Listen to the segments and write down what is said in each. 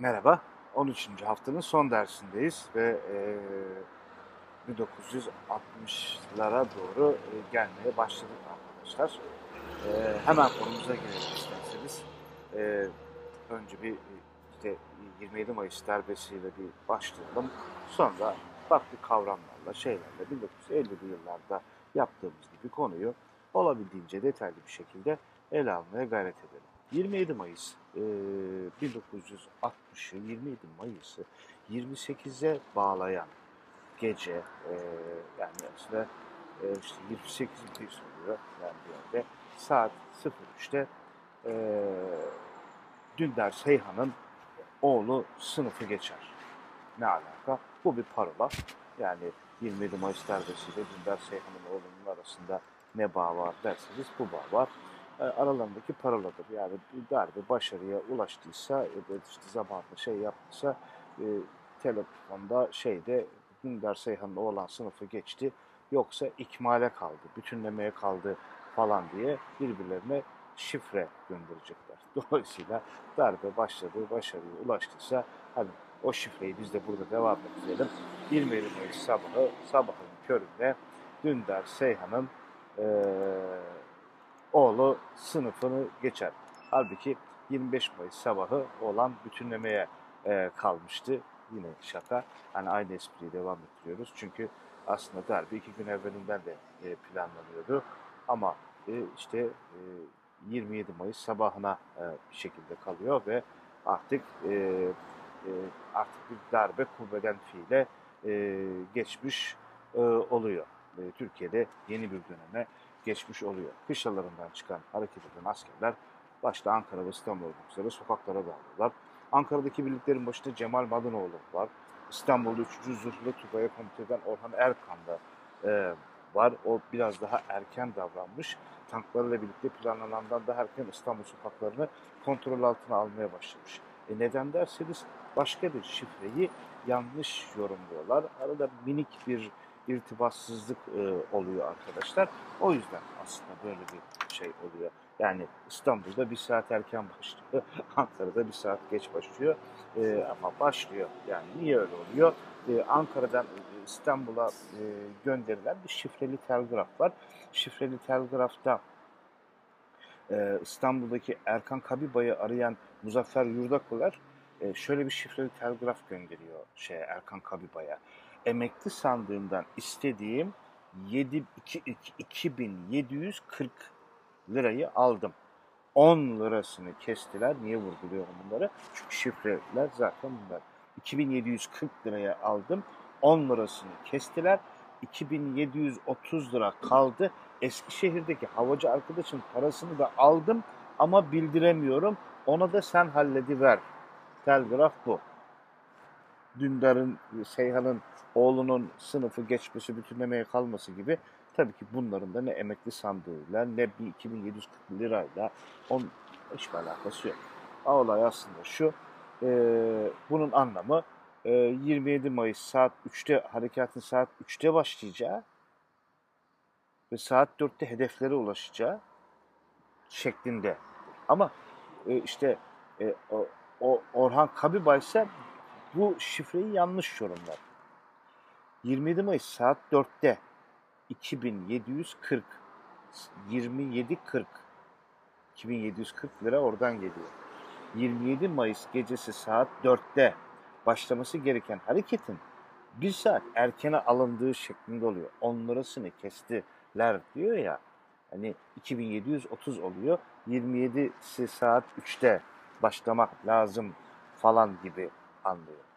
Merhaba, 13. haftanın son dersindeyiz ve e, 1960'lara doğru e, gelmeye başladık arkadaşlar. E, hemen konumuza girelim isterseniz. E, önce bir işte 27 Mayıs darbesiyle bir başlayalım. Sonra farklı kavramlarla, şeylerle 1950'li yıllarda yaptığımız gibi konuyu olabildiğince detaylı bir şekilde ele almaya gayret edelim. 27 Mayıs e, 1960'ı 27 Mayıs'ı 28'e bağlayan gece e, yani aslında e, işte 28 Mayıs oluyor yani bir yerde saat 03'te e, Dündar Seyhan'ın oğlu sınıfı geçer. Ne alaka? Bu bir parola. Yani 27 Mayıs darbesiyle Dündar Seyhan'ın oğlunun arasında ne bağ var derseniz bu bağ var. E, aralarındaki paroladır. Yani darbe başarıya ulaştıysa ya da işte zamanında şey yaptıysa e, telefonda şeyde Dündar Seyhan'ın oğlan sınıfı geçti yoksa ikmale kaldı, bütünlemeye kaldı falan diye birbirlerine şifre gönderecekler. Dolayısıyla darbe başladı, başarıya ulaştıysa hani o şifreyi biz de burada devam edelim. 27 Mayıs sabahı, sabahın köründe Dündar Seyhan'ın ee, oğlu sınıfını geçer. Halbuki 25 Mayıs sabahı olan bütünlemeye e, kalmıştı. Yine şaka. Hani aynı espriyi devam ettiriyoruz. Çünkü aslında darbe iki gün evvelinden de e, planlanıyordu. Ama e, işte e, 27 Mayıs sabahına e, bir şekilde kalıyor ve artık e, e, artık bir darbe kuvveden fiile e, geçmiş e, oluyor. E, Türkiye'de yeni bir döneme geçmiş oluyor. Kışlalarından çıkan hareket eden askerler başta Ankara ve İstanbul olmak üzere sokaklara dağılıyorlar. Ankara'daki birliklerin başında Cemal Madınoğlu var. İstanbul'da 3. Zırhlı Tugay'a komuta eden Orhan Erkan da e, var. O biraz daha erken davranmış. Tanklarıyla birlikte planlanandan daha erken İstanbul sokaklarını kontrol altına almaya başlamış. E neden derseniz başka bir şifreyi yanlış yorumluyorlar. Arada minik bir irtibatsızlık e, oluyor arkadaşlar. O yüzden aslında böyle bir şey oluyor. Yani İstanbul'da bir saat erken başlıyor, Ankara'da bir saat geç başlıyor e, ama başlıyor. Yani niye öyle oluyor? E, Ankara'dan İstanbul'a e, gönderilen bir şifreli telgraf var. Şifreli telgrafta e, İstanbul'daki Erkan Kabibay'ı arayan Muzaffer Yurdakolar e, şöyle bir şifreli telgraf gönderiyor şey Erkan Kabibay'a emekli sandığımdan istediğim 7, 2, 2740 lirayı aldım. 10 lirasını kestiler. Niye vurguluyorum bunları? Çünkü şifreler zaten bunlar. 2740 liraya aldım. 10 lirasını kestiler. 2730 lira kaldı. Eskişehir'deki havacı arkadaşın parasını da aldım ama bildiremiyorum. Ona da sen hallediver. Telgraf bu. Dündar'ın, Seyhan'ın oğlunun sınıfı geçmesi, bütünlemeye kalması gibi tabii ki bunların da ne emekli sandığıyla ne bir 2740 lirayla onun hiçbir alakası yok. Olay aslında şu, e, bunun anlamı e, 27 Mayıs saat 3'te, harekatın saat 3'te başlayacağı ve saat 4'te hedeflere ulaşacağı şeklinde. Ama e, işte e, o, o Orhan Kabibay ise bu şifreyi yanlış yorumlar. 27 Mayıs saat 4'te 2740 2740 2740 lira oradan geliyor. 27 Mayıs gecesi saat 4'te başlaması gereken hareketin bir saat erkene alındığı şeklinde oluyor. 10 lirasını kestiler diyor ya. Hani 2730 oluyor. 27'si saat 3'te başlamak lazım falan gibi anlıyor.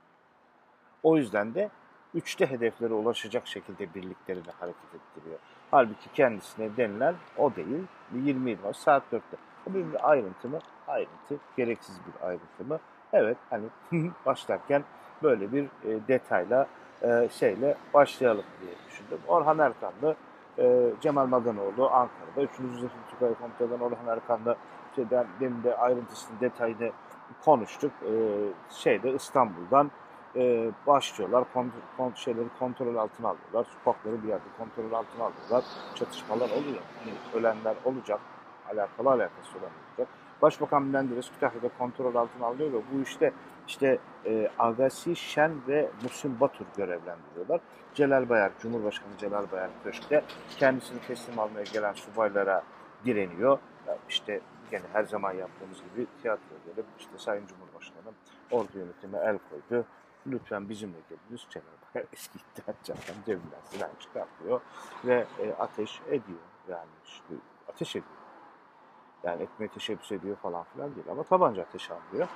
O yüzden de üçte hedeflere ulaşacak şekilde birliklerini hareket ettiriyor. Halbuki kendisine denilen o değil. 27 var saat 4'te. Bu bir ayrıntı mı? Ayrıntı. Gereksiz bir ayrıntı mı? Evet hani başlarken böyle bir e, detayla e, şeyle başlayalım diye düşündüm. Orhan Erkanlı e, Cemal Madanoğlu Ankara'da. 3. Zırhlı Tugay Komutanı'dan Orhan Erkan'la şeyden, demin de ayrıntısını, detayını konuştuk. E, şeyde İstanbul'dan e, başlıyorlar. Kont kont şeyleri kontrol altına alıyorlar. Sokakları bir yerde kontrol altına alıyorlar. Çatışmalar oluyor. Yani ölenler olacak. alakalı alakası olan olacak. Başbakan Menderes Kütahya'da kontrol altına alıyor ve bu işte işte e, Agasi Şen ve Muhsin Batur görevlendiriyorlar. Celal Bayar, Cumhurbaşkanı Celal Bayar Köşk'te kendisini teslim almaya gelen subaylara direniyor. Ya İşte gene her zaman yaptığımız gibi tiyatro gelip işte Sayın Cumhurbaşkanı ordu yönetimi el koydu. Lütfen bizimle geliniz. Bayar eski iddiatçılardan cebinden silah çıkartıyor ve e, ateş ediyor. Yani işte ateş ediyor. Yani etmeye teşebbüs ediyor falan filan değil ama tabanca ateş alıyor.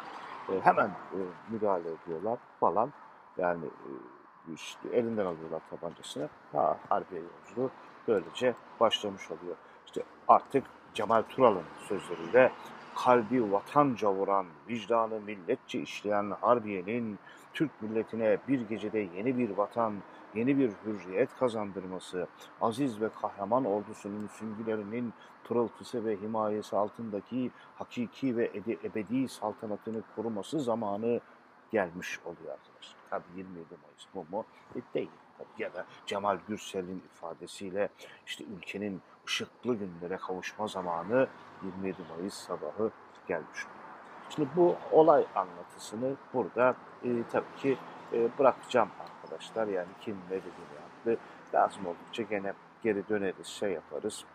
E, hemen e, müdahale ediyorlar falan. Yani e, işte elinden alıyorlar tabancasını. Ha, harbiye yolculuğu böylece başlamış oluyor. İşte artık Cemal Tural'ın sözleriyle kalbi vatanca vuran, vicdanı milletçe işleyen Harbiye'nin Türk milletine bir gecede yeni bir vatan, yeni bir hürriyet kazandırması, aziz ve kahraman ordusunun süngülerinin pırıltısı ve himayesi altındaki hakiki ve ebedi saltanatını koruması zamanı gelmiş oluyor arkadaşlar. Tabii 27 Mayıs bu mu? E, değil. Ya da Cemal Gürsel'in ifadesiyle işte ülkenin ışıklı günlere kavuşma zamanı 27 Mayıs sabahı gelmiş. Şimdi bu olay anlatısını burada e, tabii ki e, bırakacağım arkadaşlar. Yani kim ne dediğini yaptı. Lazım oldukça gene geri döneriz, şey yaparız,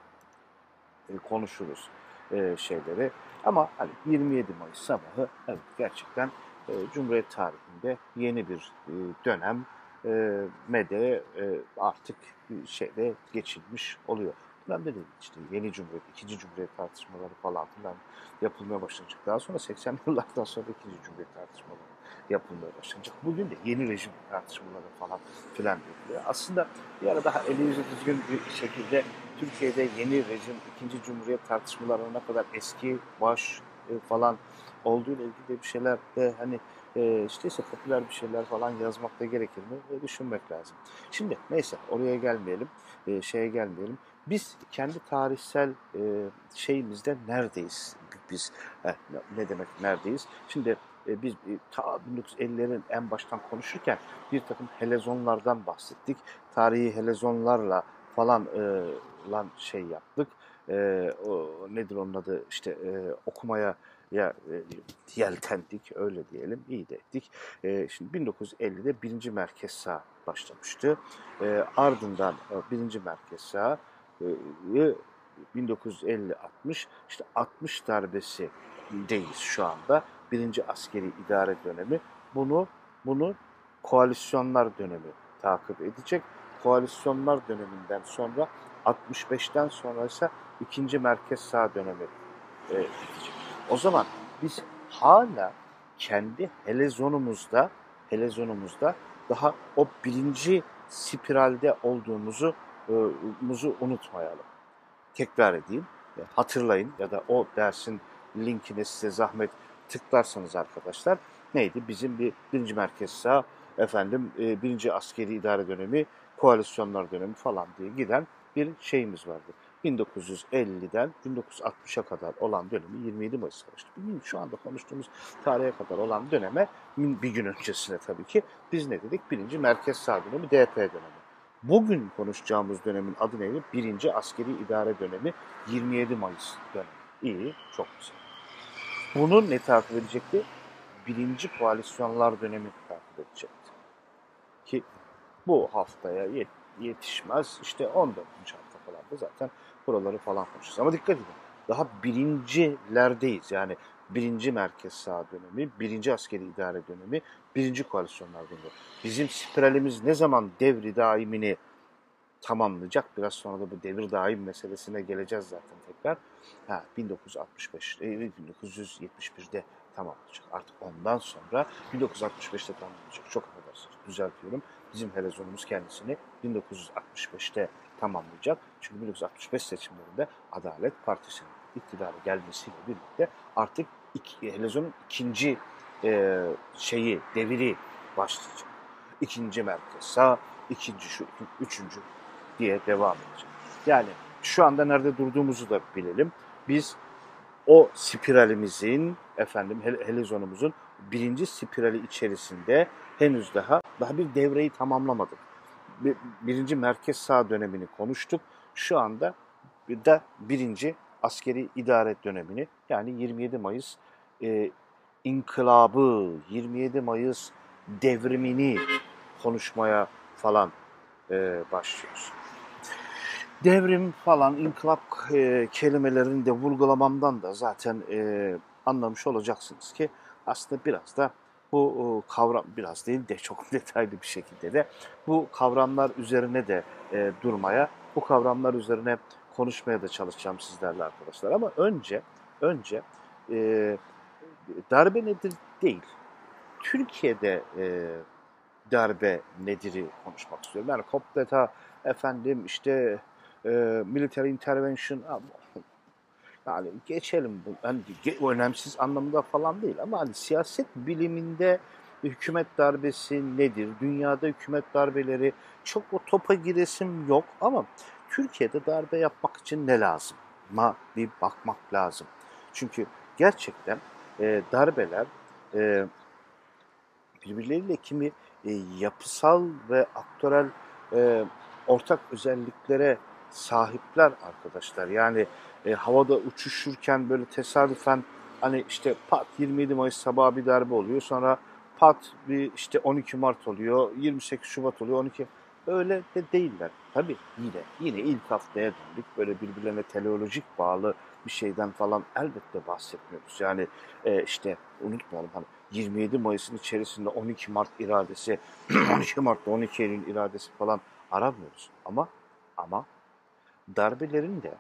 e, konuşuruz e, şeyleri. Ama hani 27 Mayıs sabahı evet gerçekten e, Cumhuriyet tarihinde yeni bir e, dönem e, mede e, artık bir şeyde geçilmiş oluyor. Dönemde de işte yeni Cumhuriyet, ikinci Cumhuriyet tartışmaları falan filan yapılmaya başlanacak. Daha sonra 80 yıllardan sonra ikinci Cumhuriyet tartışmaları yapılmaya başlanacak. Bugün de yeni rejim tartışmaları falan filan yapılıyor. Aslında bir ara daha eli yüzü düzgün bir şekilde Türkiye'de yeni rejim, ikinci Cumhuriyet tartışmalarına ne kadar eski, baş e, falan olduğu ile ilgili bir şeyler de hani e, işte ise popüler bir şeyler falan yazmak da gerekir mi e, düşünmek lazım. Şimdi neyse oraya gelmeyelim, e, şeye gelmeyelim. Biz kendi tarihsel e, şeyimizde neredeyiz? Biz ne- ne demek neredeyiz? Şimdi e, biz e, ta 1950'lerin en baştan konuşurken bir takım helezonlardan bahsettik. Tarihi helezonlarla falan e, lan şey yaptık. E, o nedir onun adı? İşte e, okumaya ya e, yeltendik öyle diyelim iyi de ettik. E, şimdi 1950'de birinci merkez sağ başlamıştı. E, ardından e, birinci merkez sağ e, 1950-60 işte 60 darbesi deyiz şu anda. Birinci askeri idare dönemi. Bunu bunu koalisyonlar dönemi takip edecek. Koalisyonlar döneminden sonra 65'ten sonra ise ikinci merkez sağ dönemi e, bitecek. O zaman biz hala kendi helezonumuzda helezonumuzda daha o birinci spiralde olduğumuzu e, muzu unutmayalım. Tekrar edeyim, hatırlayın ya da o dersin linkine size zahmet tıklarsanız arkadaşlar neydi? Bizim bir birinci merkez sağ, efendim e, birinci askeri idare dönemi, koalisyonlar dönemi falan diye giden bir şeyimiz vardı. 1950'den 1960'a kadar olan dönemi 27 Mayıs Savaşı. Bugün şu anda konuştuğumuz tarihe kadar olan döneme bir gün öncesine tabii ki biz ne dedik? Birinci merkez sağ dönemi, DP dönemi. Bugün konuşacağımız dönemin adı neydi? Birinci askeri idare dönemi 27 Mayıs dönemi. İyi, çok güzel. Bunu ne takip edecekti? Birinci koalisyonlar dönemi takip edecekti. Ki bu haftaya yet- yetişmez. İşte 14. hafta falan da zaten buraları falan konuşacağız. Ama dikkat edin. Daha birincilerdeyiz. Yani birinci merkez sağ dönemi, birinci askeri idare dönemi, birinci koalisyonlar dönemi. Bizim spiralimiz ne zaman devri daimini tamamlayacak? Biraz sonra da bu devir daim meselesine geleceğiz zaten tekrar. Ha, 1965, e, 1971'de tamamlanacak. Artık ondan sonra 1965'te tamamlanacak. Çok affedersiniz düzeltiyorum. Bizim helezonumuz kendisini 1965'te tamamlayacak. Çünkü 1965 seçimlerinde Adalet Partisi'nin iktidara gelmesiyle birlikte artık iki, helezonun ikinci e, şeyi, deviri başlayacak. İkinci merkez sağ, ikinci şu, üçüncü diye devam edecek. Yani şu anda nerede durduğumuzu da bilelim. Biz o spiralimizin efendim hel- helezonumuzun birinci spirali içerisinde henüz daha daha bir devreyi tamamlamadık. Bir- Birinci merkez sağ dönemini konuştuk. Şu anda de birinci askeri idare dönemini yani 27 Mayıs e, inkılabı, 27 Mayıs devrimini konuşmaya falan e, başlıyoruz. Devrim falan, inkılap e, kelimelerini de vurgulamamdan da zaten e, anlamış olacaksınız ki aslında biraz da bu kavram biraz değil de çok detaylı bir şekilde de bu kavramlar üzerine de e, durmaya, bu kavramlar üzerine konuşmaya da çalışacağım sizlerle arkadaşlar. Ama önce önce e, darbe nedir değil. Türkiye'de e, darbe nedir'i konuşmak istiyorum. Yani Kopdeta efendim işte e, military intervention yani geçelim bu yani önemsiz anlamında falan değil ama hani siyaset biliminde hükümet darbesi nedir? Dünyada hükümet darbeleri çok o topa giresim yok ama Türkiye'de darbe yapmak için ne lazım? Ma bir bakmak lazım. Çünkü gerçekten e, darbeler e, birbirleriyle kimi e, yapısal ve aktörel e, ortak özelliklere sahipler arkadaşlar. Yani e, havada uçuşurken böyle tesadüfen hani işte pat 27 Mayıs sabahı bir darbe oluyor. Sonra pat bir işte 12 Mart oluyor, 28 Şubat oluyor, 12 öyle de değiller. Tabii yine yine ilk haftaya döndük. Böyle birbirlerine teleolojik bağlı bir şeyden falan elbette bahsetmiyoruz. Yani e, işte unutmayalım hani 27 Mayıs'ın içerisinde 12 Mart iradesi, 12 Mart'ta 12 Eylül iradesi falan aramıyoruz. Ama ama darbelerin de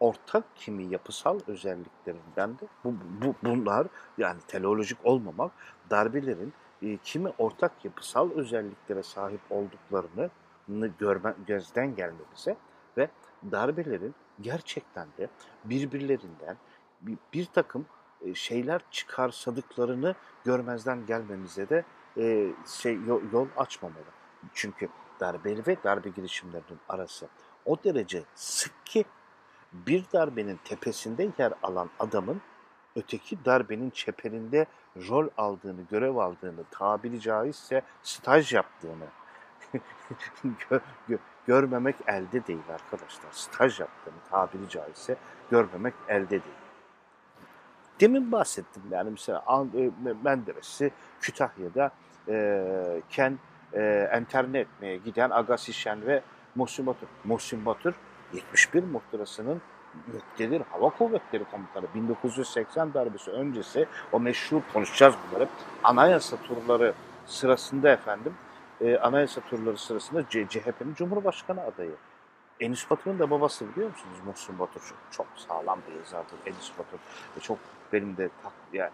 ortak kimi yapısal özelliklerinden de bu, bu bunlar yani teleolojik olmamak darbelerin e, kimi ortak yapısal özelliklere sahip olduklarını görme, gözden gelmemize ve darbelerin gerçekten de birbirlerinden bir, bir takım e, şeyler çıkarsadıklarını görmezden gelmemize de e, şey yol, yol açmamalı. Çünkü darbeli ve darbe girişimlerinin arası o derece sık ki bir darbenin tepesinde yer alan adamın öteki darbenin çeperinde rol aldığını, görev aldığını, tabiri caizse staj yaptığını gör, gör, görmemek elde değil arkadaşlar. Staj yaptığını tabiri caizse görmemek elde değil. Demin bahsettim yani mesela e, Menderes'i Kütahya'da e, Ken e, enterne etmeye giden Agassi Şen ve Muhsin Batur. Muhsin Batur 71 muhtırasının muktedir hava kuvvetleri komutanı 1980 darbesi öncesi o meşhur konuşacağız bunları anayasa turları sırasında efendim e, anayasa turları sırasında CHP'nin Cumhurbaşkanı adayı. Enis Batur'un da babası biliyor musunuz? Muhsin Batur çok, çok sağlam bir yazardır Enis Batur. Ve çok benim de tak, yani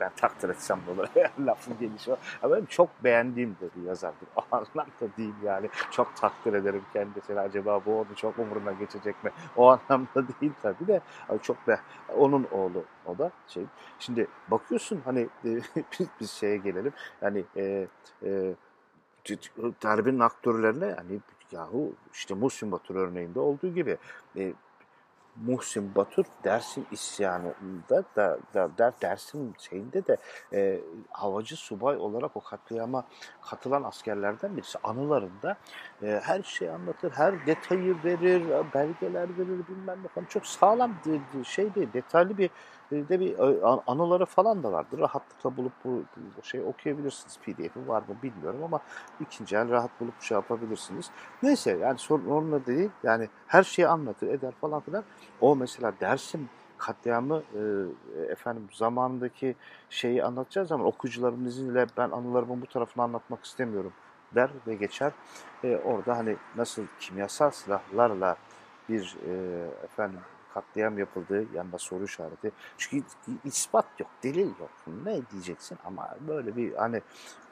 ben takdir etsem bunu lafın gelişi ama benim çok beğendiğim de bir yazardır. O anlamda değil yani. Çok takdir ederim kendisini. Acaba bu onu çok umuruna geçecek mi? O anlamda değil tabii de. Çok be onun oğlu o da şey. Şimdi bakıyorsun hani biz, biz şeye gelelim. Yani e, e, darbenin aktörlerine yani yahu işte Muhsin Batur örneğinde olduğu gibi e, Muhsin Batur Dersim isyanında da, da, da Dersim şeyinde de e, havacı subay olarak o katliama katılan askerlerden birisi. Anılarında e, her şeyi anlatır, her detayı verir, belgeler verir bilmem ne falan. Çok sağlam şey değil, detaylı bir de bir anıları falan da vardır. Rahatlıkla bulup bu, şey okuyabilirsiniz. PDF'i var mı bilmiyorum ama ikinci el rahat bulup şey yapabilirsiniz. Neyse yani sorun onunla değil. Yani her şeyi anlatır, eder falan filan. O mesela Dersim katliamı e, efendim zamanındaki şeyi anlatacağı zaman okuyucuların izniyle ben anılarımın bu tarafını anlatmak istemiyorum der ve geçer. E, orada hani nasıl kimyasal silahlarla bir e, efendim katliam yapıldığı yanında soru işareti. Çünkü ispat yok, delil yok. Ne diyeceksin ama böyle bir hani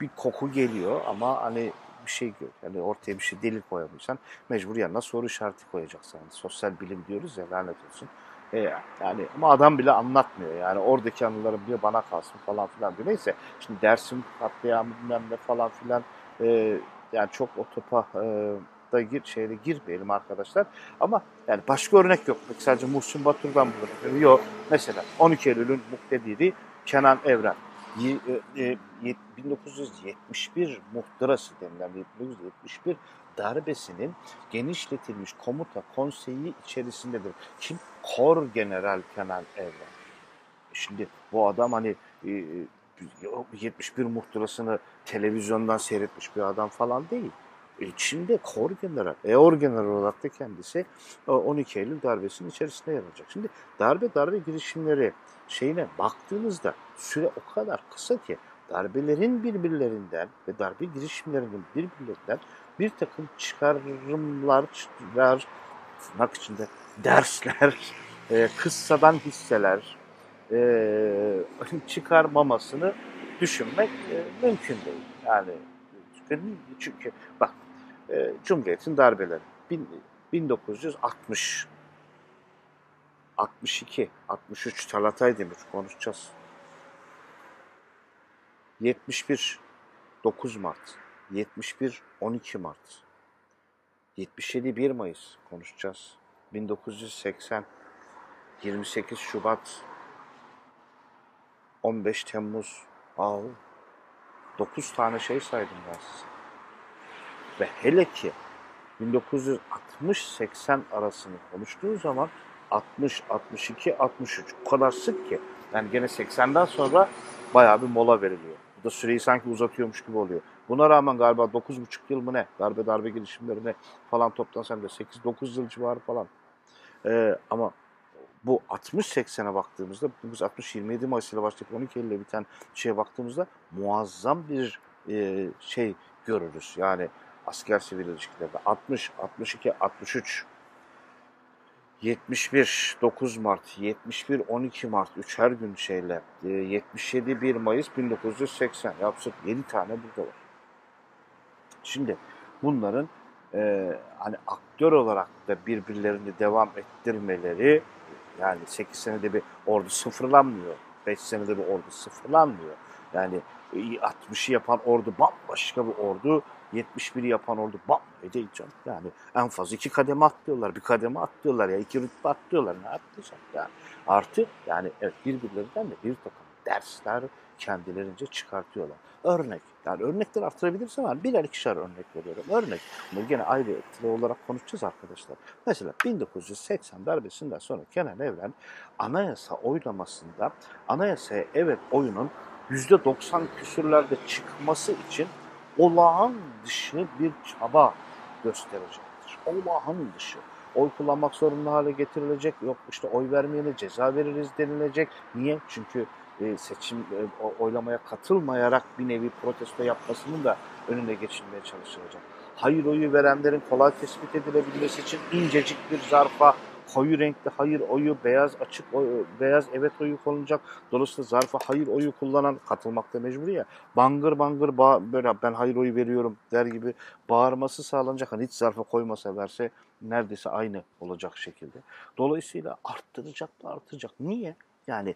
bir koku geliyor ama hani bir şey yok. Yani ortaya bir şey delil koyamıyorsan mecbur yanına soru işareti koyacaksın. Yani sosyal bilim diyoruz ya lanet olsun. E, yani ama adam bile anlatmıyor. Yani oradaki anılarım diyor bana kalsın falan filan diyor. Neyse şimdi dersim katliamı bilmem ne falan filan e, yani çok o topa e, da gir, şeyde girmeyelim arkadaşlar. Ama yani başka örnek yok. Sadece Muhsin Batur'dan bulurum. Yok. Mesela 12 Eylül'ün muktediri Kenan Evren. 1971 e, e, muhtırası denilen 1971 darbesinin genişletilmiş komuta konseyi içerisindedir. Kim? Kor General Kenan Evren. Şimdi bu adam hani e, 71 muhtırasını televizyondan seyretmiş bir adam falan değil. E, Çin'de kor general, eor general olarak da kendisi e, 12 Eylül darbesinin içerisinde yer alacak. Şimdi darbe darbe girişimleri şeyine baktığınızda süre o kadar kısa ki darbelerin birbirlerinden ve darbe girişimlerinin birbirlerinden bir takım çıkarımlar, çıkar, tırnak içinde dersler, e, kıssadan hisseler e, çıkarmamasını düşünmek e, mümkün değil. Yani çünkü bak e, Cumhuriyet'in darbeleri bin, 1960 62 63 Talat Aydemir konuşacağız. 71 9 Mart 71 12 Mart 77 1 Mayıs konuşacağız. 1980 28 Şubat 15 Temmuz Aa, 9 tane şey saydım ben size. Ve hele ki 1960-80 arasını konuştuğu zaman 60, 62, 63 o kadar sık ki yani gene 80'den sonra bayağı bir mola veriliyor. Bu da süreyi sanki uzatıyormuş gibi oluyor. Buna rağmen galiba 9,5 yıl mı ne? Darbe darbe girişimlerine falan toplansan da 8-9 yıl civarı falan. Ee, ama bu 60-80'e baktığımızda, biz 60-27 Mayıs ile başlayıp 12 Eylül ile biten şeye baktığımızda muazzam bir e, şey görürüz. Yani asker sivil ilişkilerde 60, 62, 63, 71 9 Mart, 71 12 Mart 3 her gün şeyle, e, 77 1 Mayıs 1980 yapsın 7 tane burada var. Şimdi bunların e, hani aktör olarak da birbirlerini devam ettirmeleri yani 8 senede bir ordu sıfırlanmıyor. 5 senede bir ordu sıfırlanmıyor. Yani 60'ı yapan ordu bambaşka bir ordu. 71'i yapan ordu bam değil canım. Yani en fazla iki kademe atlıyorlar. Bir kademe atlıyorlar ya iki rütbe atlıyorlar. Ne atlayacak yani. Artı yani evet birbirlerinden de bir takım dersler kendilerince çıkartıyorlar. Örnek. Yani örnekleri artırabilirsem ben birer ikişer örnek veriyorum. Örnek. Bunu gene ayrı olarak konuşacağız arkadaşlar. Mesela 1980 darbesinden sonra Kenan Evren anayasa oylamasında anayasaya evet oyunun %90 küsürlerde çıkması için olağan dışı bir çaba gösterecektir. Olağan dışı. Oy kullanmak zorunlu hale getirilecek. Yok işte oy vermeyene ceza veririz denilecek. Niye? Çünkü e, seçim e, oylamaya katılmayarak bir nevi protesto yapmasının da önüne geçilmeye çalışılacak. Hayır oyu verenlerin kolay tespit edilebilmesi için incecik bir zarfa koyu renkli hayır oyu, beyaz açık oyu, beyaz evet oyu konulacak. Dolayısıyla zarfa hayır oyu kullanan katılmakta mecbur ya. Bangır bangır bağ, böyle ben hayır oyu veriyorum der gibi bağırması sağlanacak. Hani hiç zarfa koymasa verse neredeyse aynı olacak şekilde. Dolayısıyla arttıracak da artacak. Niye? Yani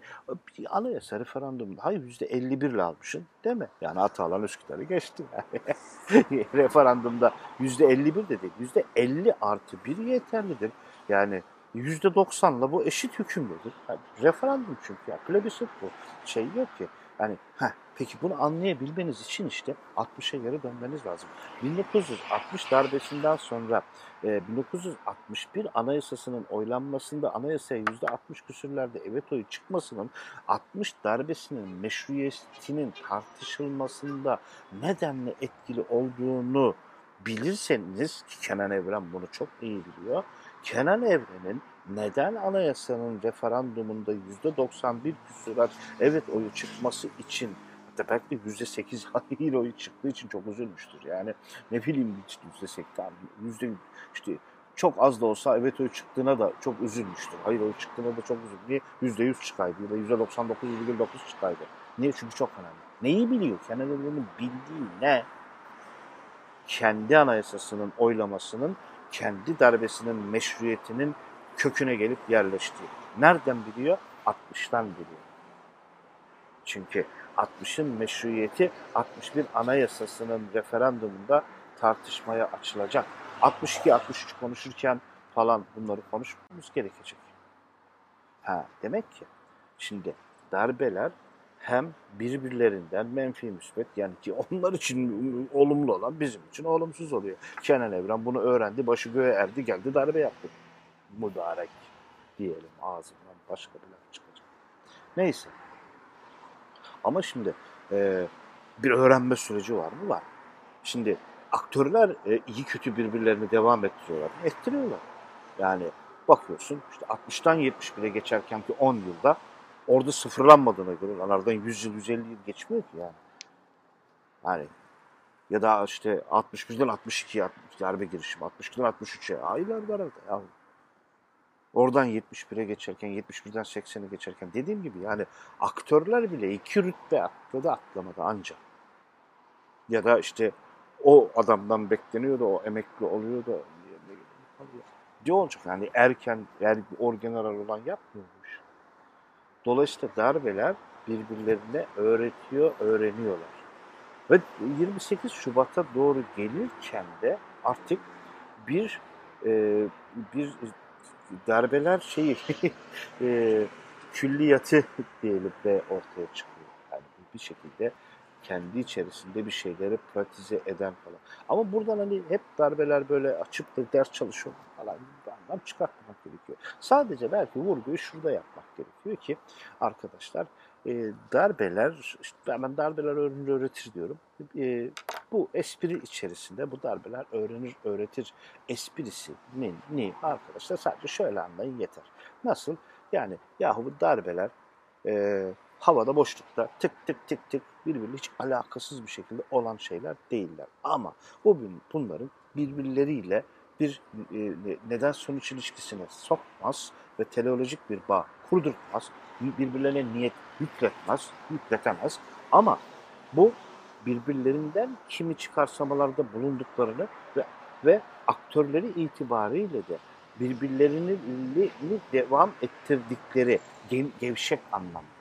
bir anayasa referandumda hayır yüzde 51 ile almışsın değil mi? Yani Atalan Üsküdar'ı geçti. Yani. referandumda yüzde 51 de değil. Yüzde 50 artı 1 yeterlidir. Yani %90'la bu eşit hükümlüdür. Yani referandum çünkü ya plebisit bu. Şey yok ki. Yani heh, peki bunu anlayabilmeniz için işte 60'a geri dönmeniz lazım. 1960 darbesinden sonra e, 1961 anayasasının oylanmasında anayasaya %60 küsürlerde evet oyu çıkmasının 60 darbesinin meşruiyetinin tartışılmasında nedenle etkili olduğunu bilirseniz ki Kenan Evren bunu çok iyi biliyor Kenan Evren'in neden anayasanın referandumunda %91 küsurat evet oyu çıkması için hatta belki de %8 hayır oyu çıktığı için çok üzülmüştür. Yani ne bileyim %8 yüzde işte çok az da olsa evet oyu çıktığına da çok üzülmüştür. Hayır oyu çıktığına da çok üzülmüş. Niye? %100 çıkaydı ya da %99,9 çıkaydı. Niye? Çünkü çok önemli. Neyi biliyor? Kenan Evren'in bildiği ne? Kendi anayasasının oylamasının kendi darbesinin meşruiyetinin köküne gelip yerleştiği. Nereden biliyor? 60'tan biliyor. Çünkü 60'ın meşruiyeti 61 anayasasının referandumunda tartışmaya açılacak. 62-63 konuşurken falan bunları konuşmamız gerekecek. Ha, demek ki şimdi darbeler hem birbirlerinden menfi müsbet yani ki onlar için olumlu olan bizim için olumsuz oluyor. Kenan Evren bunu öğrendi, başı göğe erdi, geldi darbe yaptı. Mübarek diyelim ağzından başka bir laf çıkacak. Neyse. Ama şimdi e, bir öğrenme süreci var mı? Var. Şimdi aktörler e, iyi kötü birbirlerini devam ettiriyorlar. Ettiriyorlar. Yani bakıyorsun işte 60'tan 71'e geçerken ki 10 yılda orada sıfırlanmadığına göre aradan 100 yıl 150 yıl geçmiyor ki yani. Yani ya da işte 61'den 62'ye darbe girişimi, 62'den 63'e aylar var ya. Oradan 71'e geçerken, 71'den 80'e geçerken dediğim gibi yani aktörler bile iki rütbe atladı atlamadı ancak. Ya da işte o adamdan bekleniyordu, o emekli oluyordu. Ne olacak yani erken, yani orgeneral olan yapmıyormuş. Dolayısıyla darbeler birbirlerine öğretiyor, öğreniyorlar. Ve 28 Şubat'a doğru gelirken de artık bir e, bir darbeler şeyi e, külliyatı diyelim de ortaya çıkıyor. Yani bir şekilde kendi içerisinde bir şeyleri pratize eden falan. Ama buradan hani hep darbeler böyle açıp da ders çalışıyor falan bir anlam çıkartmak gerekiyor. Sadece belki vurguyu şurada yapmak gerekiyor ki arkadaşlar e, darbeler, işte ben darbeler öğrenir öğretir diyorum. E, bu espri içerisinde bu darbeler öğrenir öğretir esprisi ne, ne arkadaşlar sadece şöyle anlayın yeter. Nasıl? Yani yahu bu darbeler e, havada boşlukta tık tık tık tık birbiriyle hiç alakasız bir şekilde olan şeyler değiller. Ama bu bunların birbirleriyle bir e, neden sonuç ilişkisine sokmaz ve teleolojik bir bağ kurdurtmaz. Birbirlerine niyet yükletmez, yükletemez. Ama bu birbirlerinden kimi çıkarsamalarda bulunduklarını ve, ve aktörleri itibariyle de birbirlerini devam ettirdikleri gevşek anlamda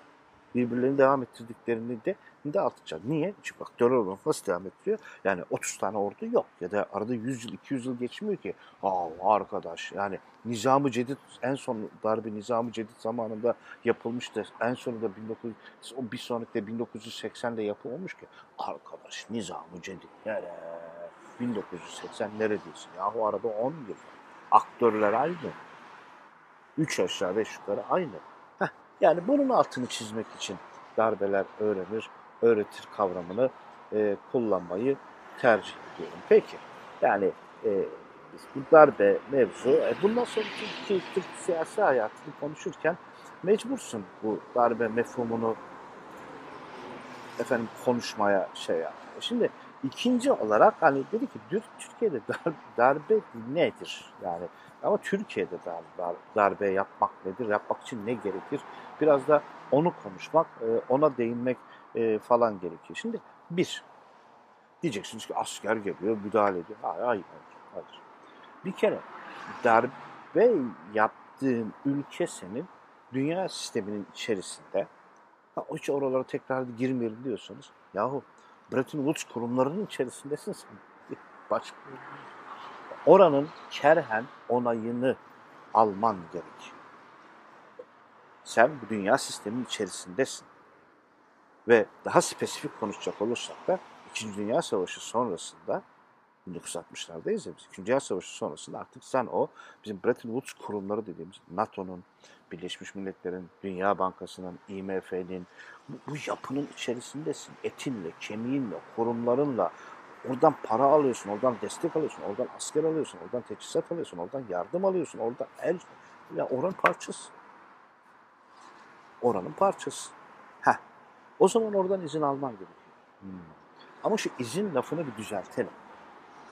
birbirlerini devam ettirdiklerini de de artacak. Niye? Çünkü aktörler olarak nasıl devam ettiriyor? Yani 30 tane ordu yok ya da arada 100 yıl 200 yıl geçmiyor ki. Aa arkadaş yani Nizam-ı Cedid en son darbe Nizam-ı Cedid zamanında yapılmıştı. En sonunda 1900 bir sonraki de 1980'de yapılmış ki. Arkadaş Nizam-ı Cedid nere? 1980 neredeyse? Yahu arada 10 yıl. Aktörler aynı. 3 aşağı 5 yukarı aynı. Yani bunun altını çizmek için darbeler öğrenir, öğretir kavramını e, kullanmayı tercih ediyorum. Peki, yani e, bu darbe mevzu, e, bundan sonra Türkiye, Türk siyasi hayatını konuşurken mecbursun bu darbe mefhumunu efendim konuşmaya şey yapmaya. Şimdi ikinci olarak hani dedi ki Türkiye'de darbe nedir? Yani ama Türkiye'de darbe, darbe yapmak nedir? Yapmak için ne gerekir? Biraz da onu konuşmak, e, ona değinmek e, falan gerekiyor. Şimdi bir, diyeceksiniz ki asker geliyor, müdahale ediyor. Hayır, hayır, hayır. Bir kere darbe yaptığın ülke senin dünya sisteminin içerisinde ha, hiç oralara tekrar girmeyelim diyorsanız yahu Bretton Woods kurumlarının içerisindesin sen. Başka oranın kerhen onayını alman gerek. Sen bu dünya sistemin içerisindesin. Ve daha spesifik konuşacak olursak da İkinci Dünya Savaşı sonrasında 1960'lardayız ya biz. İkinci Dünya Savaşı sonrasında artık sen o bizim Bretton Woods kurumları dediğimiz NATO'nun, Birleşmiş Milletler'in, Dünya Bankası'nın, IMF'nin bu, bu yapının içerisindesin. Etinle, kemiğinle, kurumlarınla oradan para alıyorsun, oradan destek alıyorsun, oradan asker alıyorsun, oradan teçhizat alıyorsun, oradan yardım alıyorsun, oradan el ya oranın parçası. Oranın parçası. Heh. O zaman oradan izin alman gerekiyor. Hmm. Ama şu izin lafını bir düzeltelim.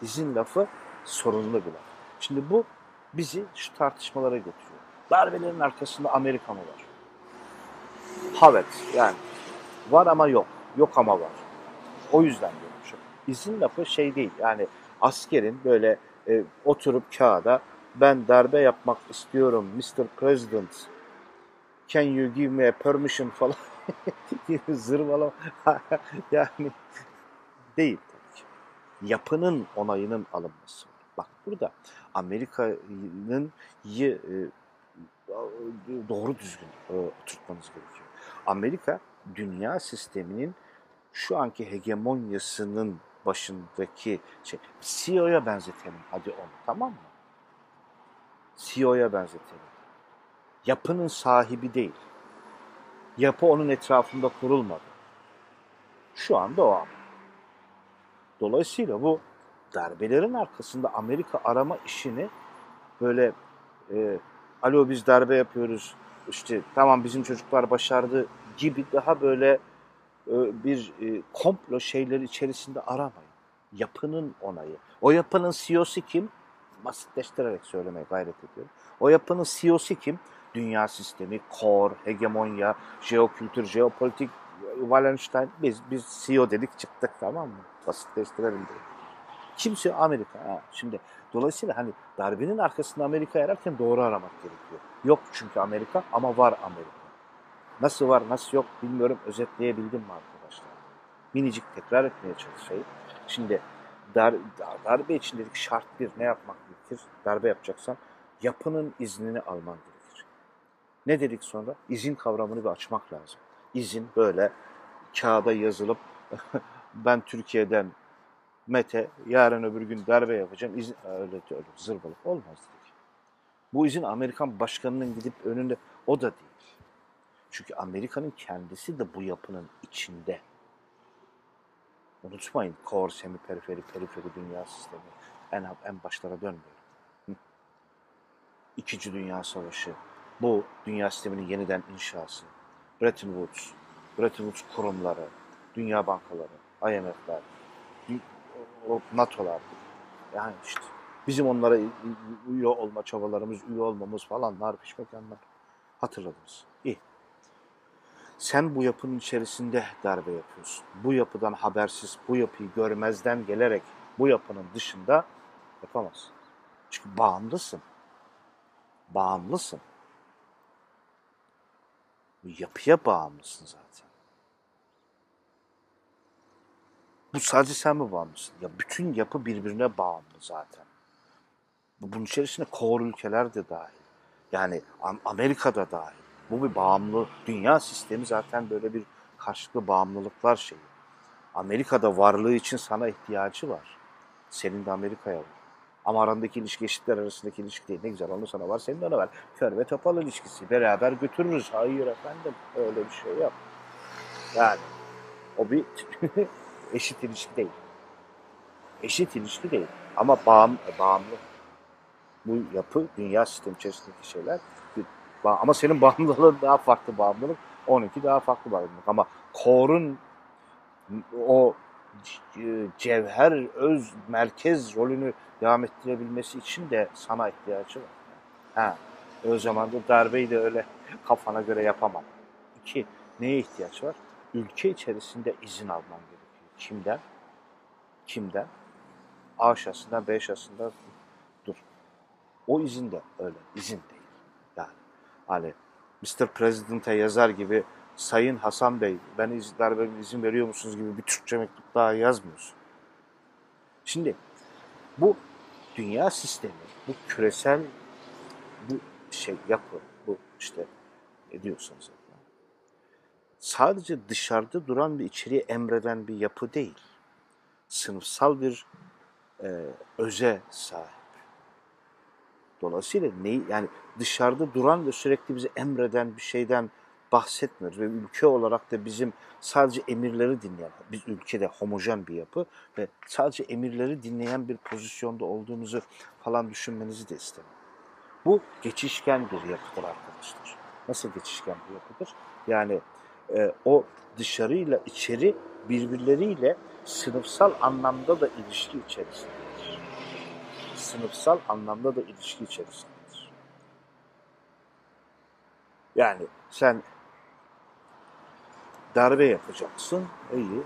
İzin lafı sorunlu bir laf. Şimdi bu bizi şu tartışmalara götürüyor. Darbelerin arkasında Amerika mı var? Evet yani var ama yok. Yok ama var. O yüzden diyorum. İzin lafı şey değil yani askerin böyle e, oturup kağıda ben darbe yapmak istiyorum Mr. President can you give me a permission falan zırvala yani değil. Yapının onayının alınması. Bak burada Amerika'nın e, doğru düzgün e, oturtmanız gerekiyor. Amerika dünya sisteminin şu anki hegemonyasının başındaki şey. CEO'ya benzetelim hadi onu tamam mı? CEO'ya benzetelim. Yapının sahibi değil. Yapı onun etrafında kurulmadı. Şu anda o an. Dolayısıyla bu darbelerin arkasında Amerika arama işini böyle e, alo biz darbe yapıyoruz işte tamam bizim çocuklar başardı gibi daha böyle e, bir e, komplo şeyleri içerisinde aramayın. Yapının onayı. O yapının CEO'su kim? Basitleştirerek söylemeye gayret ediyorum. O yapının CEO'su kim? Dünya sistemi, kor, hegemonya, jeokültür, jeopolitik, Wallenstein. Biz, biz CEO dedik çıktık tamam mı? Basitleştirelim diye. Kimse Amerika. Ha, şimdi dolayısıyla hani darbenin arkasında Amerika ararken doğru aramak gerekiyor. Yok çünkü Amerika ama var Amerika. Nasıl var nasıl yok bilmiyorum özetleyebildim mi arkadaşlar? Minicik tekrar etmeye çalışayım. Şimdi dar, darbe için dedik şart bir ne yapmak gerekir? Darbe yapacaksan yapının iznini alman gerekir. Ne dedik sonra? İzin kavramını bir açmak lazım. İzin böyle kağıda yazılıp ben Türkiye'den Mete yarın öbür gün darbe yapacağım. İzin, öyle öyle zırvalık olmaz dedik. Bu izin Amerikan başkanının gidip önünde o da değil. Çünkü Amerika'nın kendisi de bu yapının içinde. Unutmayın core, semi periferi, periferi dünya sistemi. En, en başlara dönmüyorum. İkinci Dünya Savaşı. Bu dünya sisteminin yeniden inşası. Bretton Woods, Bretton Woods kurumları, dünya bankaları, IMF'ler, NATO'lar. Yani işte bizim onlara üye olma çabalarımız, üye olmamız falan nar. Hatırladınız. İyi. Sen bu yapının içerisinde darbe yapıyorsun. Bu yapıdan habersiz, bu yapıyı görmezden gelerek bu yapının dışında yapamazsın. Çünkü bağımlısın. Bağımlısın. Yapıya bağımlısın zaten. Bu sadece sen mi bağımlısın? Ya bütün yapı birbirine bağımlı zaten. Bunun içerisinde core ülkeler de dahil. Yani Amerika da dahil. Bu bir bağımlı, dünya sistemi zaten böyle bir karşılıklı bağımlılıklar şeyi. Amerika'da varlığı için sana ihtiyacı var. Senin de Amerika'ya var. Ama arandaki ilişki eşitler arasındaki ilişki değil. Ne güzel onu sana var, senin de ona var. Kör ve topal ilişkisi. Beraber götürürüz. Hayır efendim. Öyle bir şey yok. Yani o bir eşit ilişki değil. Eşit ilişki değil. Ama bağım, bağımlı. Bu yapı, dünya sistemi içerisindeki şeyler ama senin bağımlılığın daha farklı bağımlılık. Onunki daha farklı bağımlılık. Ama korun o cevher, öz, merkez rolünü devam ettirebilmesi için de sana ihtiyacı var. Ha, o zaman da darbeyi de öyle kafana göre yapamam. İki, neye ihtiyaç var? Ülke içerisinde izin alman. Kimden? Kimden? A şahsından B şahsından dur. O izin de öyle. izin değil. Hani Mr. President'e yazar gibi Sayın Hasan Bey ben iz, darbe izin veriyor musunuz gibi bir Türkçe mektup daha yazmıyorsun. Şimdi bu dünya sistemi, bu küresel bu şey yapı, bu işte ne diyorsanız sadece dışarıda duran bir içeriye emreden bir yapı değil. Sınıfsal bir e, öze sahip. Dolayısıyla neyi yani dışarıda duran ve sürekli bize emreden bir şeyden bahsetmiyoruz. Ve ülke olarak da bizim sadece emirleri dinleyen, biz ülkede homojen bir yapı ve sadece emirleri dinleyen bir pozisyonda olduğumuzu falan düşünmenizi de istemem. Bu geçişken bir yapıdır arkadaşlar. Nasıl geçişken bir yapıdır? Yani e, o dışarıyla içeri birbirleriyle sınıfsal anlamda da ilişki içerisindedir. Sınıfsal anlamda da ilişki içerisindedir. Yani sen darbe yapacaksın, iyi.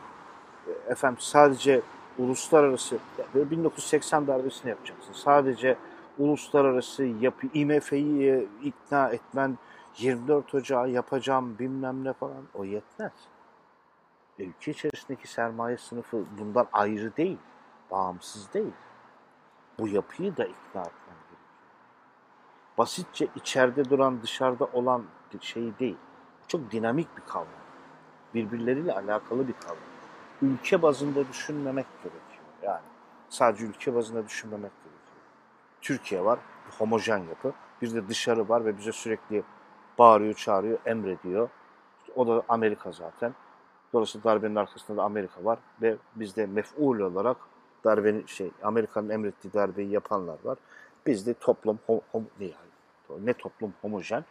Efendim sadece uluslararası, 1980 darbesini yapacaksın. Sadece uluslararası yapı, IMF'yi ikna etmen, 24 Ocağı yapacağım bilmem ne falan o yetmez. Ülke içerisindeki sermaye sınıfı bundan ayrı değil, bağımsız değil. Bu yapıyı da ikna etmen basitçe içeride duran dışarıda olan şey değil. Çok dinamik bir kavram. birbirleriyle alakalı bir kavram. Ülke bazında düşünmemek gerekiyor. Yani sadece ülke bazında düşünmemek gerekiyor. Türkiye var, homojen yapı. Bir de dışarı var ve bize sürekli bağırıyor, çağırıyor, emrediyor. O da Amerika zaten. Dolayısıyla darbenin arkasında da Amerika var ve bizde mef'ul olarak darbenin şey Amerika'nın emrettiği darbeyi yapanlar var. Bizde toplum hom, hom, yani, ne toplum homojen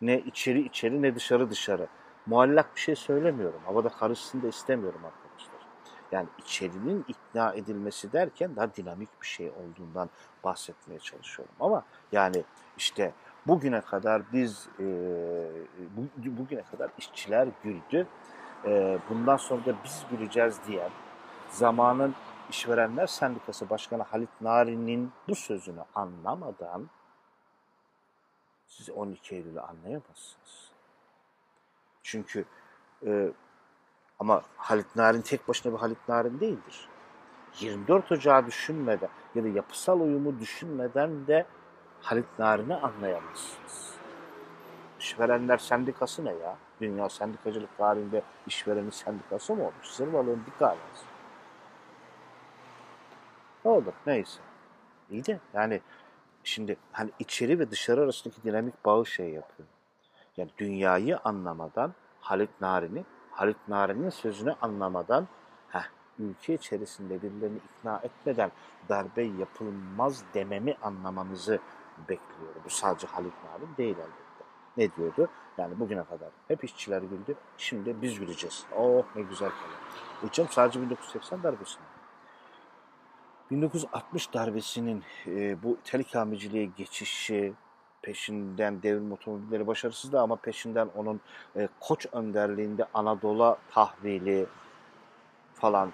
ne içeri içeri ne dışarı dışarı. Muallak bir şey söylemiyorum. Havada karışsın da istemiyorum arkadaşlar. Yani içerinin ikna edilmesi derken daha dinamik bir şey olduğundan bahsetmeye çalışıyorum. Ama yani işte bugüne kadar biz e, bu, bugüne kadar işçiler güldü. E, bundan sonra da biz güleceğiz diyen zamanın İşverenler Sendikası Başkanı Halit Nari'nin bu sözünü anlamadan siz 12 Eylül'ü anlayamazsınız. Çünkü e, ama Halit Narin tek başına bir Halit Narin değildir. 24 Ocağı düşünmeden ya da yapısal uyumu düşünmeden de Halit Narin'i anlayamazsınız. İşverenler Sendikası ne ya? Dünya sendikacılık tarihinde işverenin sendikası mı olmuş? Zırvalığın bir tanesi. Ne olur neyse. İyi de yani şimdi hani içeri ve dışarı arasındaki dinamik bağı şey yapıyor. Yani dünyayı anlamadan Halit Nari'ni, Halit Nari'nin sözünü anlamadan heh, ülke içerisinde birilerini ikna etmeden darbe yapılmaz dememi anlamanızı bekliyorum. Bu sadece Halit Narin değil elbette. Ne diyordu? Yani bugüne kadar hep işçiler güldü. Şimdi biz güleceğiz. Oh ne güzel kalır. Hocam sadece 1980 darbesi mi? 1960 darbesinin e, bu tel geçişi, peşinden devrim otomobilleri başarısızdı ama peşinden onun e, koç önderliğinde Anadolu tahvili falan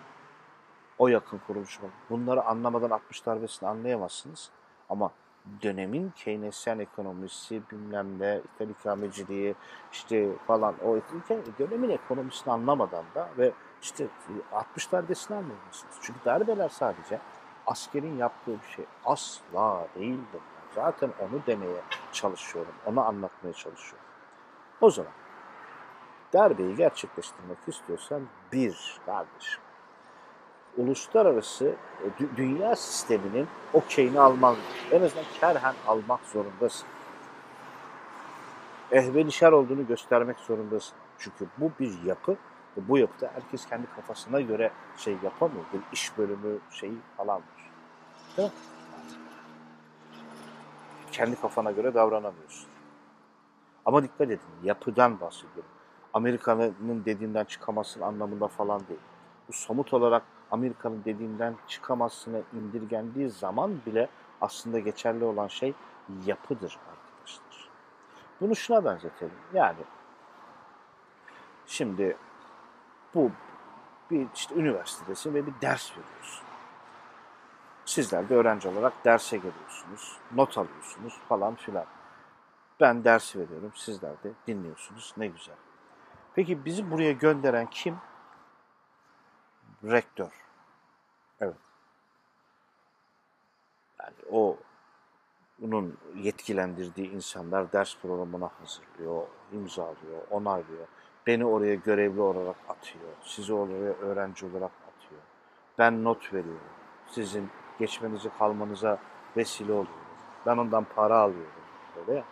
o yakın kuruluşu. Bunları anlamadan 60 darbesini anlayamazsınız. Ama dönemin Keynesyen ekonomisi bilmem ne, ithal ikameciliği işte falan o dönemin ekonomisini anlamadan da ve işte 60 darbesini anlayamazsınız. Çünkü darbeler sadece askerin yaptığı bir şey asla değildir. Zaten onu demeye çalışıyorum, onu anlatmaya çalışıyorum. O zaman darbeyi gerçekleştirmek istiyorsan bir kardeşim, uluslararası e, dünya sisteminin okeyini alman, en azından kerhen almak zorundasın. Ehvenişer olduğunu göstermek zorundasın. Çünkü bu bir yapı bu yapıda herkes kendi kafasına göre şey yapamıyor. Bir iş bölümü şeyi falan var. Değil mi? Kendi kafana göre davranamıyorsun. Ama dikkat edin, yapıdan bahsediyorum. Amerika'nın dediğinden çıkamazsın anlamında falan değil. Bu somut olarak Amerika'nın dediğinden çıkamazsına indirgendiği zaman bile aslında geçerli olan şey yapıdır arkadaşlar. Bunu şuna benzetelim. Yani şimdi bu bir işte üniversitedesin ve bir ders veriyorsun. Sizler de öğrenci olarak derse geliyorsunuz, not alıyorsunuz falan filan. Ben ders veriyorum, sizler de dinliyorsunuz. Ne güzel. Peki bizi buraya gönderen kim? Rektör. Evet. Yani o bunun yetkilendirdiği insanlar ders programına hazırlıyor, imzalıyor, onaylıyor. Beni oraya görevli olarak atıyor. Sizi oraya öğrenci olarak atıyor. Ben not veriyorum. Sizin geçmenizi kalmanıza vesile oluyor. Ben ondan para alıyorum. Böyle.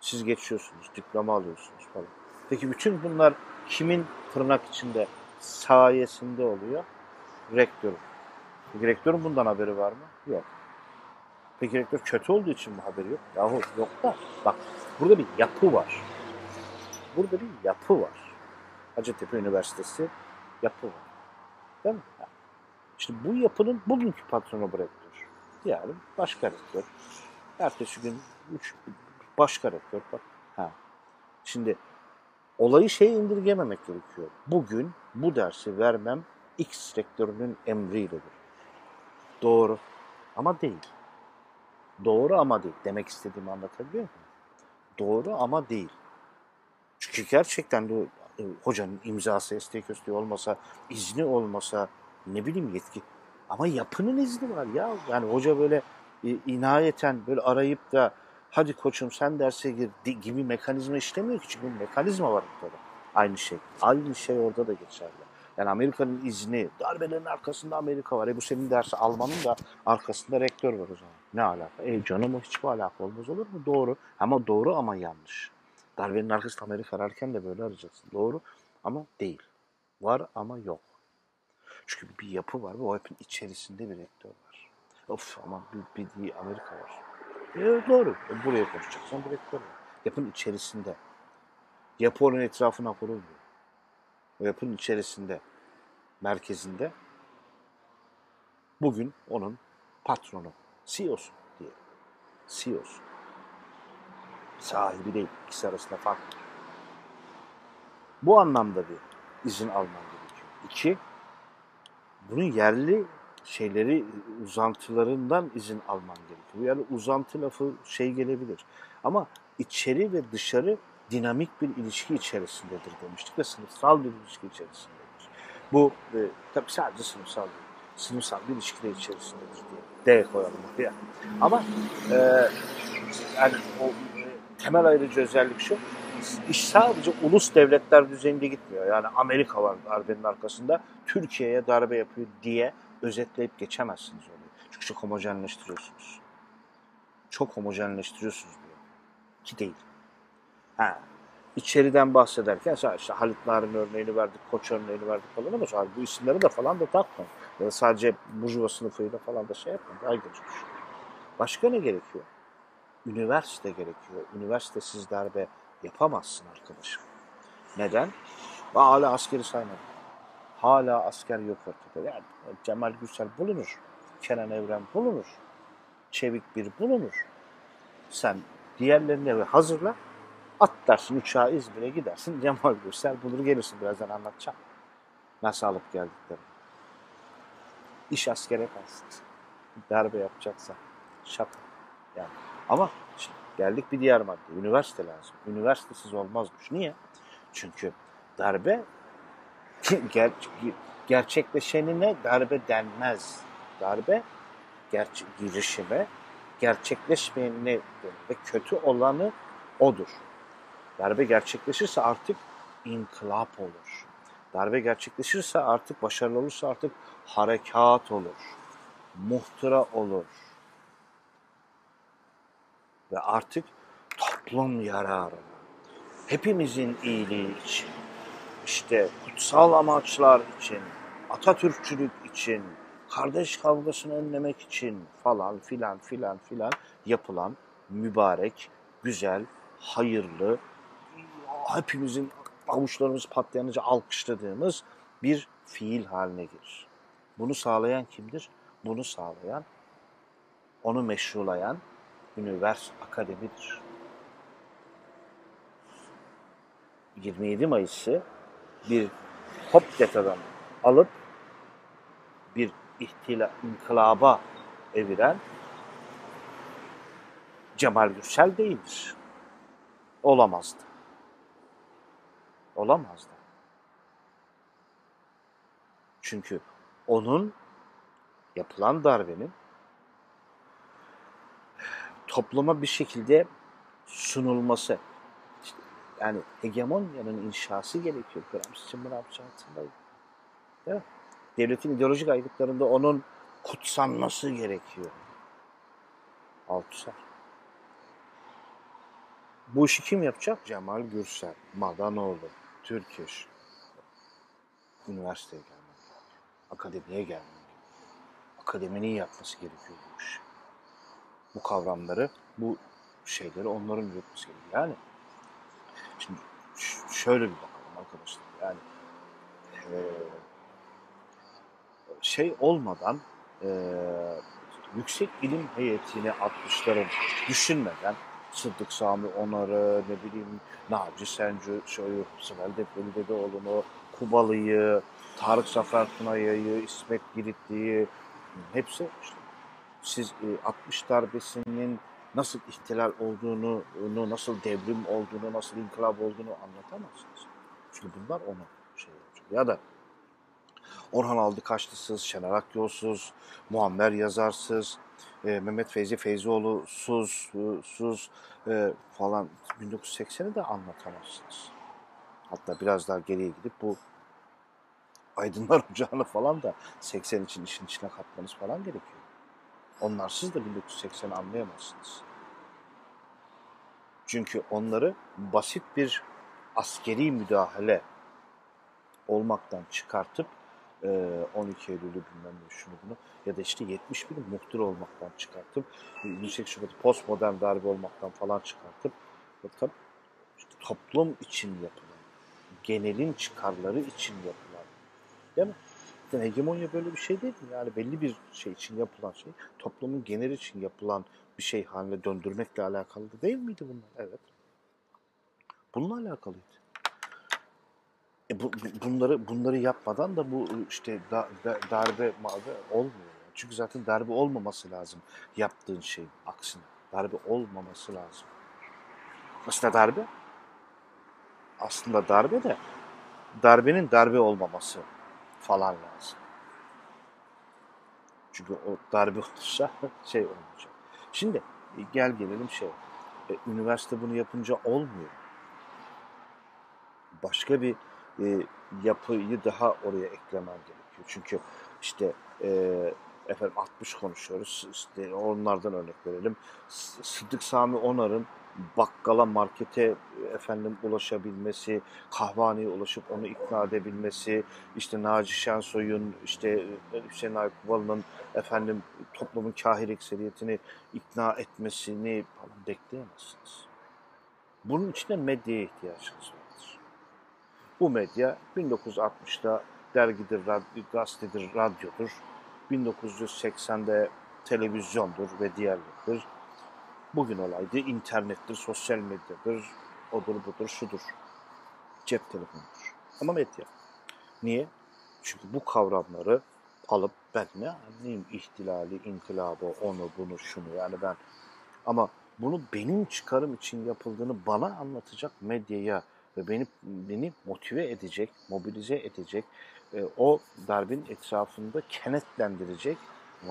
Siz geçiyorsunuz, diploma alıyorsunuz falan. Peki bütün bunlar kimin tırnak içinde sayesinde oluyor? Rektörün. Peki rektörün bundan haberi var mı? Yok. Peki rektör kötü olduğu için mi haberi yok? Yahu yok da bak burada bir yapı var. Burada bir yapı var. Hacettepe Üniversitesi yapı var. Değil mi? Şimdi bu yapının bugünkü patronu bu rektör. Yani başka rektör. Ertesi gün üç başka rektör. Bak. Ha. Şimdi olayı şey indirgememek gerekiyor. Bugün bu dersi vermem X rektörünün emriyledir. Doğru. Ama değil. Doğru ama değil. Demek istediğimi anlatabiliyor muyum? Doğru ama değil. Çünkü gerçekten de e, hocanın imzası, estek kösteği olmasa, izni olmasa, ne bileyim yetki. Ama yapının izni var ya. Yani hoca böyle e, inayeten böyle arayıp da hadi koçum sen derse gir gibi mekanizma işlemiyor ki. Çünkü mekanizma var ortada. Aynı şey. Aynı şey orada da geçerli. Yani Amerika'nın izni, darbelerin arkasında Amerika var. E bu senin dersi Alman'ın da arkasında rektör var o zaman. Ne alaka? E canım o hiçbir alaka olmaz olur mu? Doğru. Ama doğru ama yanlış. Darbenin arkasında Amerika ararken de böyle arayacaksın. Doğru ama değil. Var ama yok. Çünkü bir yapı var ve o yapının içerisinde bir rektör var. Of ama bir, bir, Amerika var. E, doğru. E, buraya konuşacaksan bir rektör var. Yapının içerisinde. Yapı onun etrafına kurulmuyor. O yapının içerisinde, merkezinde bugün onun patronu, CEO'su diye. CEO'su. Sahibi değil. İkisi arasında fark var. Bu anlamda bir izin alman gerekiyor. İki, bunun yerli şeyleri, uzantılarından izin alman gerekiyor. Yani uzantı lafı şey gelebilir. Ama içeri ve dışarı dinamik bir ilişki içerisindedir demiştik ve sınıfsal bir ilişki içerisindedir. Bu e, tabii sadece sınıfsal değil. Sınıfsal bir ilişki de içerisindedir diye D koyalım oraya. Ama e, yani o e, temel ayrıcı özellik şu, iş sadece ulus devletler düzeyinde gitmiyor. Yani Amerika var darbenin arkasında, Türkiye'ye darbe yapıyor diye özetleyip geçemezsiniz orayı. Çünkü çok homojenleştiriyorsunuz. Çok homojenleştiriyorsunuz diyor. Ki değil. Ha, içeriden bahsederken işte Halit Narin örneğini verdik, Koç örneğini verdik falan ama sonra bu isimleri de falan da takmayın. Ya da sadece burjuva sınıfıyla falan da şey yapmayın. Daha geçmiş. Başka ne gerekiyor? Üniversite gerekiyor. Üniversitesiz darbe yapamazsın arkadaşım. Neden? Hala askeri saymadım. Hala asker yok ortada. Yani Cemal Gürsel bulunur. Kenan Evren bulunur. Çevik bir bulunur. Sen diğerlerini hazırla. Atlarsın uçağa İzmir'e gidersin. Cemal Gürsel bulur gelirsin. Birazdan anlatacağım. Nasıl alıp geldiklerini. İş askere kalsın. Darbe yapacaksa. Şaka. Yani. Ama geldik bir diğer madde. Üniversite lazım. Üniversitesiz olmazmış. Niye? Çünkü darbe ger gerçekleşenine darbe denmez. Darbe gerçe girişime gerçekleşmeyenine ve kötü olanı odur. Darbe gerçekleşirse artık inkılap olur. Darbe gerçekleşirse artık başarılı olursa artık harekat olur. Muhtıra olur. Ve artık toplum yararına, hepimizin iyiliği için, işte kutsal amaçlar için, Atatürkçülük için, kardeş kavgasını önlemek için falan filan filan filan yapılan mübarek, güzel, hayırlı, hepimizin avuçlarımız patlayanıcı alkışladığımız bir fiil haline gelir. Bunu sağlayan kimdir? Bunu sağlayan, onu meşrulayan Ünivers Akademi'dir. 27 Mayıs'ı bir hop detadan alıp bir ihtila, inkılaba eviren Cemal Gürsel değildir. Olamazdı. Olamazdı. Çünkü onun yapılan darbenin topluma bir şekilde sunulması, yani hegemonyanın inşası gerekiyor. Kıramız için bunu yapacağı Değil? Devletin ideolojik aygıtlarında onun kutsanması gerekiyor. Altusar. Bu işi kim yapacak? Cemal Gürsel, Madanoğlu, Türkeş. Üniversiteye gelmek Akademiye gelmek Akademinin yapması gerekiyor bu iş. Bu kavramları, bu şeyleri onların üretmesi gerekiyor. Yani şimdi şöyle bir bakalım arkadaşlar. Yani şey olmadan yüksek ilim heyetine 60'ların düşünmeden Sıddık Sami Onar'ı, ne bileyim Naci Sencu, şöyle Sibel Defeli Dedeoğlu'nu, Kubalı'yı, Tarık Zafer Tunay'ı, İsmet Giritli'yi hepsi işte siz 60 e, darbesinin nasıl ihtilal olduğunu, nasıl devrim olduğunu, nasıl inkılap olduğunu anlatamazsınız. Çünkü bunlar ona şey olacak. Ya da Orhan Aldı Kaşlısız, Şener Akyolsuz, Muammer Yazarsız, e, Mehmet Feyzi Feyzioğlu sus, sus e, falan 1980'i de anlatamazsınız. Hatta biraz daha geriye gidip bu Aydınlar Ocağı'nı falan da 80 için işin içine katmanız falan gerekiyor. Onlarsız da 1980'i anlayamazsınız. Çünkü onları basit bir askeri müdahale olmaktan çıkartıp 12 Eylül'ü bilmem ne şunu bunu ya da işte 71 muhtır olmaktan çıkartıp yüksek şubatı postmodern darbe olmaktan falan çıkartıp tabii işte toplum için yapılan, genelin çıkarları için yapılan değil mi? Yani hegemonya böyle bir şey değil mi? Yani belli bir şey için yapılan şey, toplumun genel için yapılan bir şey haline döndürmekle alakalı değil miydi bunlar? Evet. Bununla alakalıydı. E bu, bunları bunları yapmadan da bu işte da, da, darbe olmuyor. Çünkü zaten darbe olmaması lazım yaptığın şeyin aksine. Darbe olmaması lazım. Aslında darbe aslında darbe de darbenin darbe olmaması falan lazım. Çünkü o darbe olursa şey olmayacak. Şimdi gel gelelim şey. E, üniversite bunu yapınca olmuyor. Başka bir e, yapıyı daha oraya eklemen gerekiyor. Çünkü işte e, efendim 60 konuşuyoruz. İşte onlardan örnek verelim. Sıddık Sami Onar'ın bakkala, markete efendim ulaşabilmesi, kahvaneye ulaşıp onu ikna edebilmesi, işte Naci Şensoy'un, işte Hüseyin Aykıvalı'nın efendim toplumun kahir ekseriyetini ikna etmesini falan bekleyemezsiniz. Bunun için de medyaya ihtiyacınız vardır. Bu medya 1960'da dergidir, radyo, gazetedir, radyodur. 1980'de televizyondur ve diğerleridir. Bugün olaydı internettir, sosyal medyadır, odur budur, şudur. Cep telefonudur. Ama medya. Niye? Çünkü bu kavramları alıp ben ne anlayayım ihtilali, inkılabı, onu, bunu, şunu yani ben ama bunu benim çıkarım için yapıldığını bana anlatacak medyaya ve beni beni motive edecek, mobilize edecek, e, o darbenin etrafında kenetlendirecek,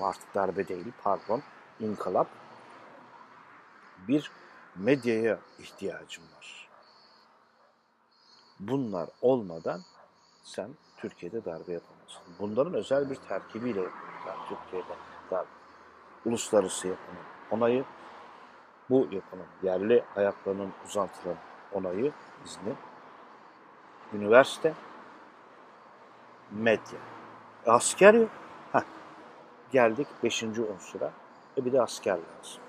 artık darbe değil pardon, inkılap bir medyaya ihtiyacım var. Bunlar olmadan sen Türkiye'de darbe yapamazsın. Bunların özel bir terkibiyle yapıyorlar Türkiye'de darbe. Uluslararası yapının onayı, bu yapının yerli ayaklarının uzantılan onayı, izni, üniversite, medya. E, asker yok. Heh. Geldik beşinci unsura. E bir de asker lazım.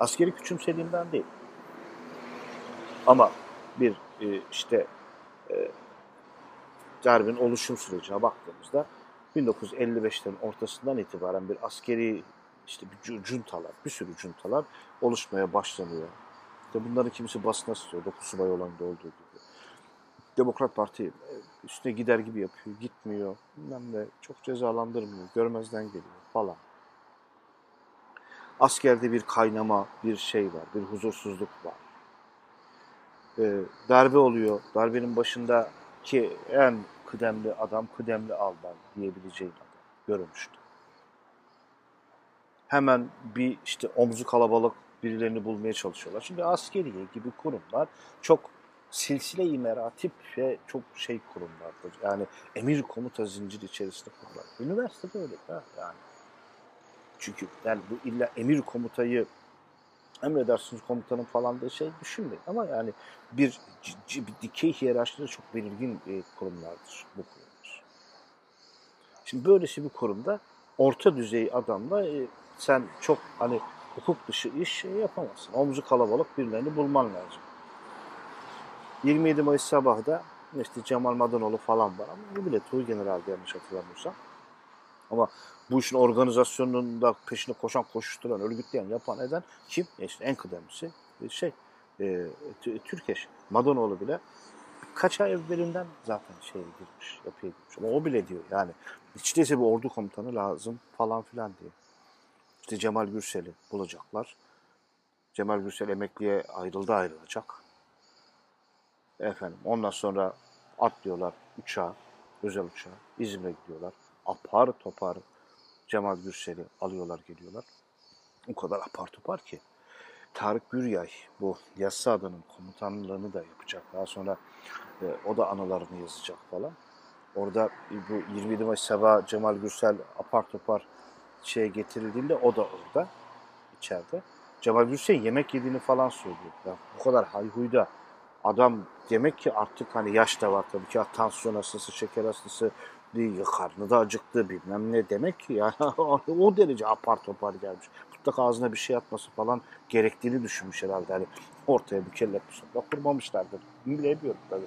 Askeri küçümsediğimden değil. Ama bir e, işte e, darbenin oluşum sürecine baktığımızda 1955'lerin ortasından itibaren bir askeri işte bir cuntalar, bir sürü cuntalar oluşmaya başlanıyor. İşte bunların kimisi basına tutuyor, 9 subay olanında olduğu gibi. Demokrat Parti üstüne gider gibi yapıyor, gitmiyor, bilmem ne, çok cezalandırmıyor, görmezden geliyor falan. Askerde bir kaynama, bir şey var, bir huzursuzluk var. Ee, darbe oluyor, darbenin başındaki en kıdemli adam, kıdemli albay diyebileceğin adam görülmüştü. Hemen bir işte omzu kalabalık birilerini bulmaya çalışıyorlar. Şimdi askeriye gibi kurumlar çok silsile-i meratip ve çok şey kurumlardır. Yani emir komuta zinciri içerisinde kurumlar. Üniversitede öyle ha yani. Çünkü yani bu illa emir komutayı emredersiniz komutanın falan da şey düşünmeyin. Ama yani bir, bir dikey hiyerarşide çok belirgin e, kurumlardır bu kurumlar. Şimdi böylesi bir kurumda orta düzey adamla e, sen çok hani hukuk dışı iş şey yapamazsın. Omzu kalabalık birilerini bulman lazım. 27 Mayıs sabahı da işte Cemal Madanoğlu falan var ama bu bile Tuğ General'de yanlış hatırlamıyorsam. Ama bu işin organizasyonunda peşine koşan, koşuşturan, örgütleyen, yapan eden kim? E işte en kıdemlisi e, şey e, Türkeş. Madanoğlu bile kaç ay evvelinden zaten şeye girmiş, yapıya girmiş. Ama o bile diyor yani hiç değilse bir ordu komutanı lazım falan filan diye. İşte Cemal Gürsel'i bulacaklar. Cemal Gürsel emekliye ayrıldı ayrılacak. Efendim ondan sonra atlıyorlar uçağa, özel uçağa, İzmir'e gidiyorlar. Apar topar Cemal Gürsel'i alıyorlar geliyorlar. O kadar apar topar ki. Tarık Güryay bu Yassı Adanın komutanlığını da yapacak. Daha sonra E, o da anılarını yazacak falan. Orada bu 27 Mayıs sabah Cemal Gürsel apar topar şeye getirildiğinde o da orada içeride. Cemal Gürsel yemek yediğini falan söylüyor. Ya bu kadar hayhuyda adam demek ki artık hani yaş da var tabii ki tansiyon hastası, şeker hastası, değil, karnı da acıktı bilmem ne demek ki yani o derece apar topar gelmiş. Mutlaka ağzına bir şey atması falan gerektiğini düşünmüş herhalde. Hani ortaya bir kelle pusatla kurmamışlardır. Bilemiyorum tabii.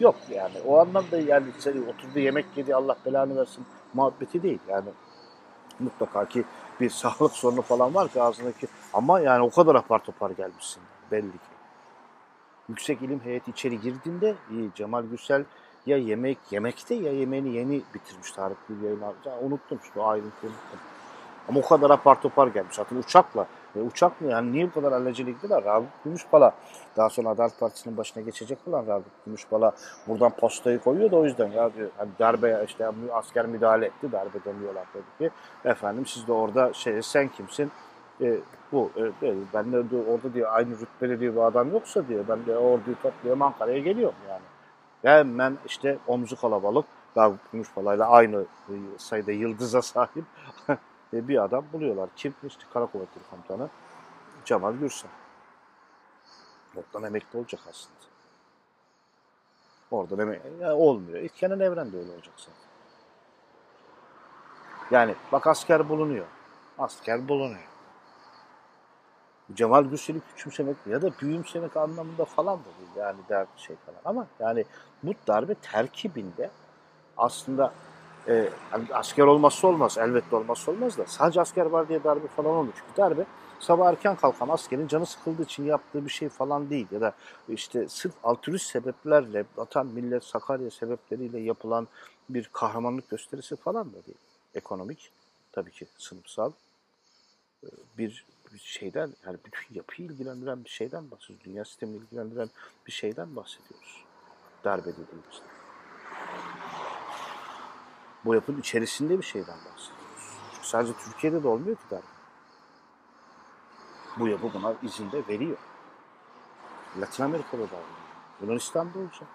Yok yani o anlamda yani seni oturdu yemek yedi Allah belanı versin muhabbeti değil yani. Mutlaka ki bir sağlık sorunu falan var ki ağzındaki ama yani o kadar apar topar gelmişsin belli ki. Yüksek ilim heyeti içeri girdiğinde Cemal Gürsel ya yemek yemekte ya yemeğini yeni bitirmiş Tarık bir yayın ya unuttum o ayrıntıyı unuttum. Ama o kadar apar topar gelmiş. Zaten uçakla. E, uçak mı yani niye bu kadar alacele gittiler? Ragıp Gümüşpala daha sonra Adalet Partisi'nin başına geçecek olan Ragıp Gümüşpala buradan postayı koyuyor da o yüzden ya diyor hani darbe işte asker müdahale etti darbe demiyorlar dedi ki efendim siz de orada şey sen kimsin? E, bu e, ben de orada diyor aynı rütbeli diyor bu adam yoksa diyor ben de orduyu topluyorum Ankara'ya geliyorum yani. Hemen işte omzu kalabalık Ragıp Gümüşpala'yla aynı e, sayıda yıldıza sahip ve bir adam buluyorlar. Kim? İşte Kara Kuvvetleri Komutanı Cemal Gürsel. Oradan emekli olacak aslında. Oradan emekli yani olmuyor. İlk Evren de öyle olacak. Yani bak asker bulunuyor. Asker bulunuyor. Cemal Gürsel'i küçümsemek ya da büyümsemek anlamında falan da değil yani der şey falan. Ama yani bu darbe terkibinde aslında e, hani asker olmazsa olmaz, elbette olmazsa olmaz da sadece asker var diye darbe falan olmuyor. Çünkü darbe sabah erken kalkan askerin canı sıkıldığı için yaptığı bir şey falan değil. Ya da işte sırf altruist sebeplerle, vatan, millet, Sakarya sebepleriyle yapılan bir kahramanlık gösterisi falan da değil. Ekonomik, tabii ki sınıfsal e, bir şeyden yani bütün yapıyı ilgilendiren bir şeyden bahsediyoruz. Dünya sistemini ilgilendiren bir şeyden bahsediyoruz. Darbe dediğimizde. Bu yapının içerisinde bir şeyden bahsediyoruz. Çünkü sadece Türkiye'de de olmuyor ki darbe. Bu yapı buna izin de veriyor. Latin Amerika'da da oluyor. Yunanistan'da olacak.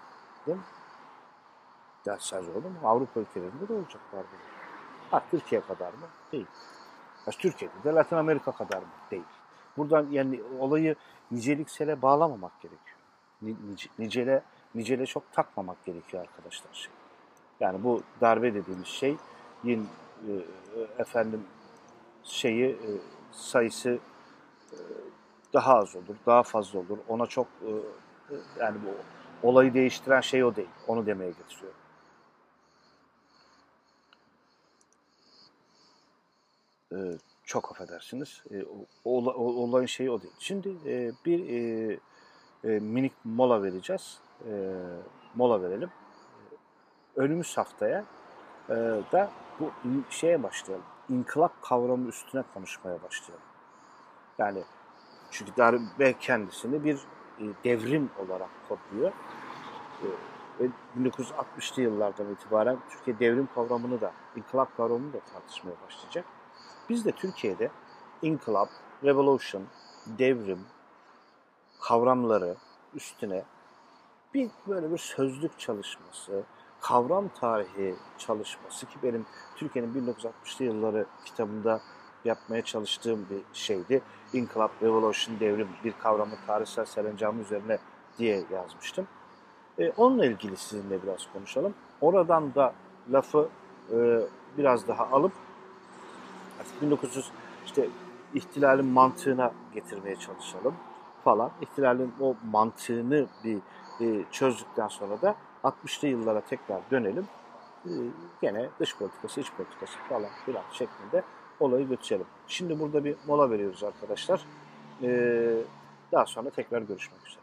Değil mi? Ya sadece olur mu? Avrupa ülkelerinde de olacak darbe. Ha Türkiye kadar mı? Değil. Ya Türkiye'de de Latin Amerika kadar mı? Değil. Buradan yani olayı niceliksele bağlamamak gerekiyor. Nice, nicele, nicele çok takmamak gerekiyor arkadaşlar. Şey. Yani bu darbe dediğimiz şey yine e, efendim şeyi e, sayısı e, daha az olur, daha fazla olur. Ona çok yani bu olayı değiştiren şey o değil. Onu demeye getiriyorum. Çok affedersiniz. E, o, o, olayın şeyi o değil. Şimdi bir minik mola vereceğiz. Mola verelim önümüz haftaya e, da bu şeye başlayalım. İnkılap kavramı üstüne konuşmaya başlayalım. Yani çünkü darbe kendisini bir e, devrim olarak kodluyor. E, ve 1960'lı yıllardan itibaren Türkiye devrim kavramını da, inkılap kavramını da tartışmaya başlayacak. Biz de Türkiye'de inkılap, revolution, devrim kavramları üstüne bir böyle bir sözlük çalışması, kavram tarihi çalışması ki benim Türkiye'nin 1960'lı yılları kitabında yapmaya çalıştığım bir şeydi. İnkılap, Revolution, devrim bir kavramın tarihsel serencamı üzerine diye yazmıştım. E, onunla ilgili sizinle biraz konuşalım. Oradan da lafı e, biraz daha alıp artık 1900 işte ihtilalin mantığına getirmeye çalışalım falan. İhtilalin o mantığını bir e, çözdükten sonra da 60'lı yıllara tekrar dönelim. Ee, gene dış politikası, iç politikası falan filan şeklinde olayı götürelim. Şimdi burada bir mola veriyoruz arkadaşlar. Ee, daha sonra tekrar görüşmek üzere.